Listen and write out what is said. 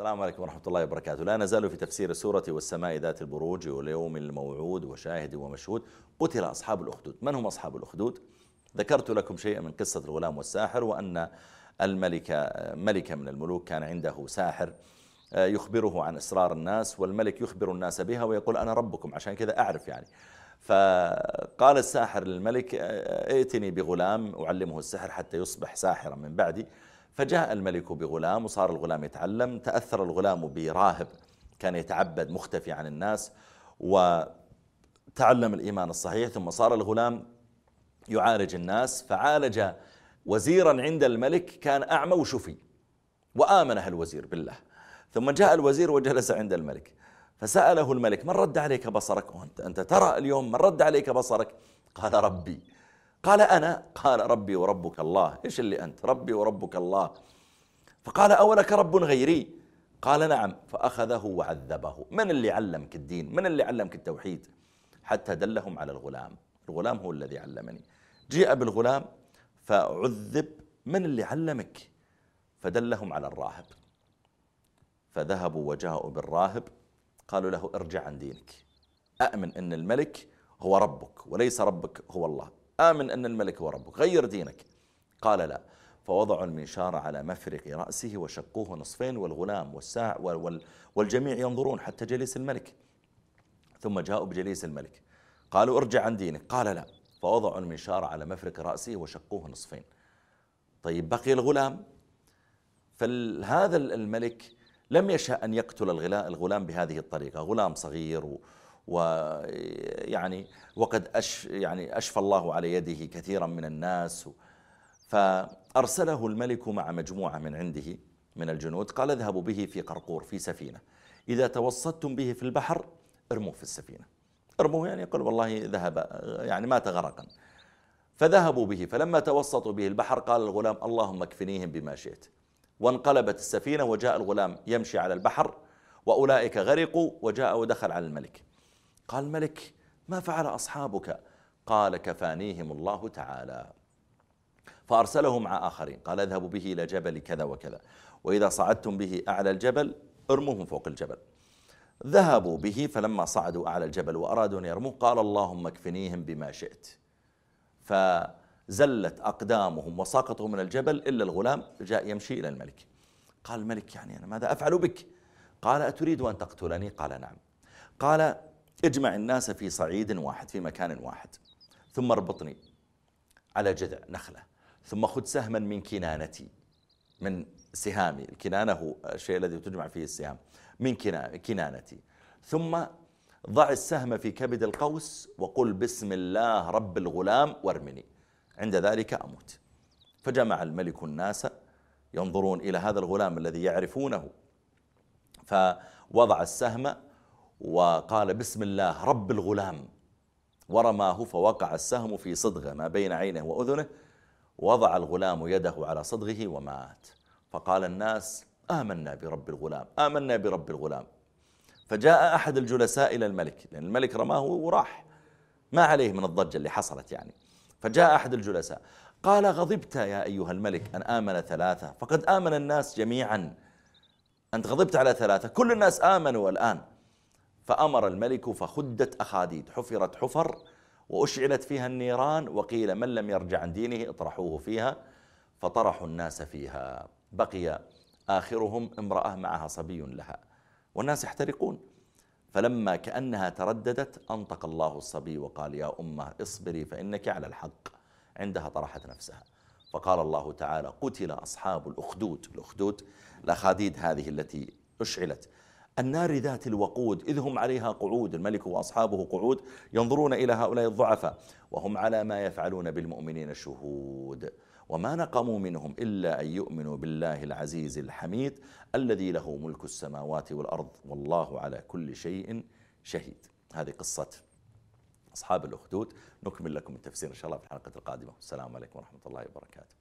السلام عليكم ورحمة الله وبركاته. لا نزال في تفسير سورة والسماء ذات البروج واليوم الموعود وشاهد ومشهود. قتل أصحاب الأخدود. من هم أصحاب الأخدود؟ ذكرت لكم شيئا من قصة الغلام والساحر وأن الملك ملك من الملوك كان عنده ساحر يخبره عن إسرار الناس والملك يخبر الناس بها ويقول أنا ربكم عشان كذا أعرف يعني. فقال الساحر للملك ائتني بغلام أعلمه السحر حتى يصبح ساحرا من بعدي. فجاء الملك بغلام وصار الغلام يتعلم تأثر الغلام براهب كان يتعبد مختفي عن الناس وتعلم الإيمان الصحيح ثم صار الغلام يعالج الناس فعالج وزيرا عند الملك كان أعمى وشفي وآمنه الوزير بالله. ثم جاء الوزير وجلس عند الملك فسأله الملك من رد عليك بصرك؟ أنت ترى اليوم من رد عليك بصرك؟ قال ربي. قال أنا؟ قال ربي وربك الله. إيش اللي أنت؟ ربي وربك الله. فقال أولك رب غيري؟ قال نعم. فأخذه وعذبه. من اللي علمك الدين؟ من اللي علمك التوحيد؟ حتى دلهم على الغلام. الغلام هو الذي علمني. جيء بالغلام فعذب. من اللي علمك؟ فدلهم على الراهب. فذهبوا وجاءوا بالراهب. قالوا له ارجع عن دينك. أأمن أن الملك هو ربك وليس ربك هو الله. آمن أن الملك هو ربك غير دينك. قال لا. فوضعوا المنشار على مفرق رأسه وشقوه نصفين والغلام والساع والجميع ينظرون حتى جليس الملك. ثم جاءوا بجليس الملك. قالوا ارجع عن دينك. قال لا. فوضعوا المنشار على مفرق رأسه وشقوه نصفين. طيب بقي الغلام. فهذا الملك لم يشاء أن يقتل الغلام بهذه الطريقة. غلام صغير ويعني وقد أش يعني أشفى الله على يده كثيرا من الناس. فأرسله الملك مع مجموعة من عنده من الجنود. قال اذهبوا به في قرقور في سفينة. إذا توسطتم به في البحر ارموه في السفينة. ارموه يعني يقول والله ذهب يعني مات غرقا. فذهبوا به. فلما توسطوا به البحر قال الغلام اللهم اكفنيهم بما شئت. وانقلبت السفينة وجاء الغلام يمشي على البحر وأولئك غرقوا وجاء ودخل على الملك. قال الملك ما فعل أصحابك؟ قال كفانيهم الله تعالى. فأرسله مع آخرين قال اذهبوا به إلى جبل كذا وكذا وإذا صعدتم به أعلى الجبل ارموهم فوق الجبل. ذهبوا به فلما صعدوا أعلى الجبل وأرادوا أن يرموه قال اللهم اكفنيهم بما شئت. فزلت أقدامهم وسقطوا من الجبل إلا الغلام جاء يمشي إلى الملك. قال الملك يعني أنا ماذا أفعل بك؟ قال أتريد أن تقتلني؟ قال نعم. قال اجمع الناس في صعيد واحد في مكان واحد. ثم اربطني على جذع نخلة. ثم خذ سهما من كنانتي من سهامي. الكنانة هو الشيء الذي تجمع فيه السهام. من كنانتي. ثم ضع السهم في كبد القوس وقل بسم الله رب الغلام وارمني. عند ذلك أموت. فجمع الملك الناس ينظرون إلى هذا الغلام الذي يعرفونه. فوضع السهم وقال بسم الله رب الغلام. ورماه فوقع السهم في صدغه ما بين عينه وأذنه وضع الغلام يده على صدغه ومات. فقال الناس آمنا برب الغلام آمنا برب الغلام. فجاء أحد الجلساء إلى الملك لأن الملك رماه وراح. ما عليه من الضجة اللي حصلت يعني. فجاء أحد الجلساء قال غضبت يا أيها الملك أن آمن ثلاثة. فقد آمن الناس جميعا. أنت غضبت على ثلاثة. كل الناس آمنوا الآن. فأمر الملك فخدت أخاديد حفرت حفر وأشعلت فيها النيران وقيل من لم يرجع عن دينه اطرحوه فيها فطرحوا الناس فيها. بقي آخرهم امرأة معها صبي لها. والناس يحترقون. فلما كأنها ترددت أنطق الله الصبي وقال يا أمة اصبري فإنك على الحق. عندها طرحت نفسها. فقال الله تعالى قتل أصحاب الأخدود. الأخدود الأخاديد هذه التي أشعلت. النار ذات الوقود إذ هم عليها قعود الملك وأصحابه قعود ينظرون إلى هؤلاء الضعفاء وهم على ما يفعلون بالمؤمنين شهود. وما نقموا منهم إلا أن يؤمنوا بالله العزيز الحميد الذي له ملك السماوات والأرض والله على كل شيء شهيد. هذه قصة أصحاب الأخدود. نكمل لكم التفسير إن شاء الله في الحلقة القادمة. والسلام عليكم ورحمة الله وبركاته.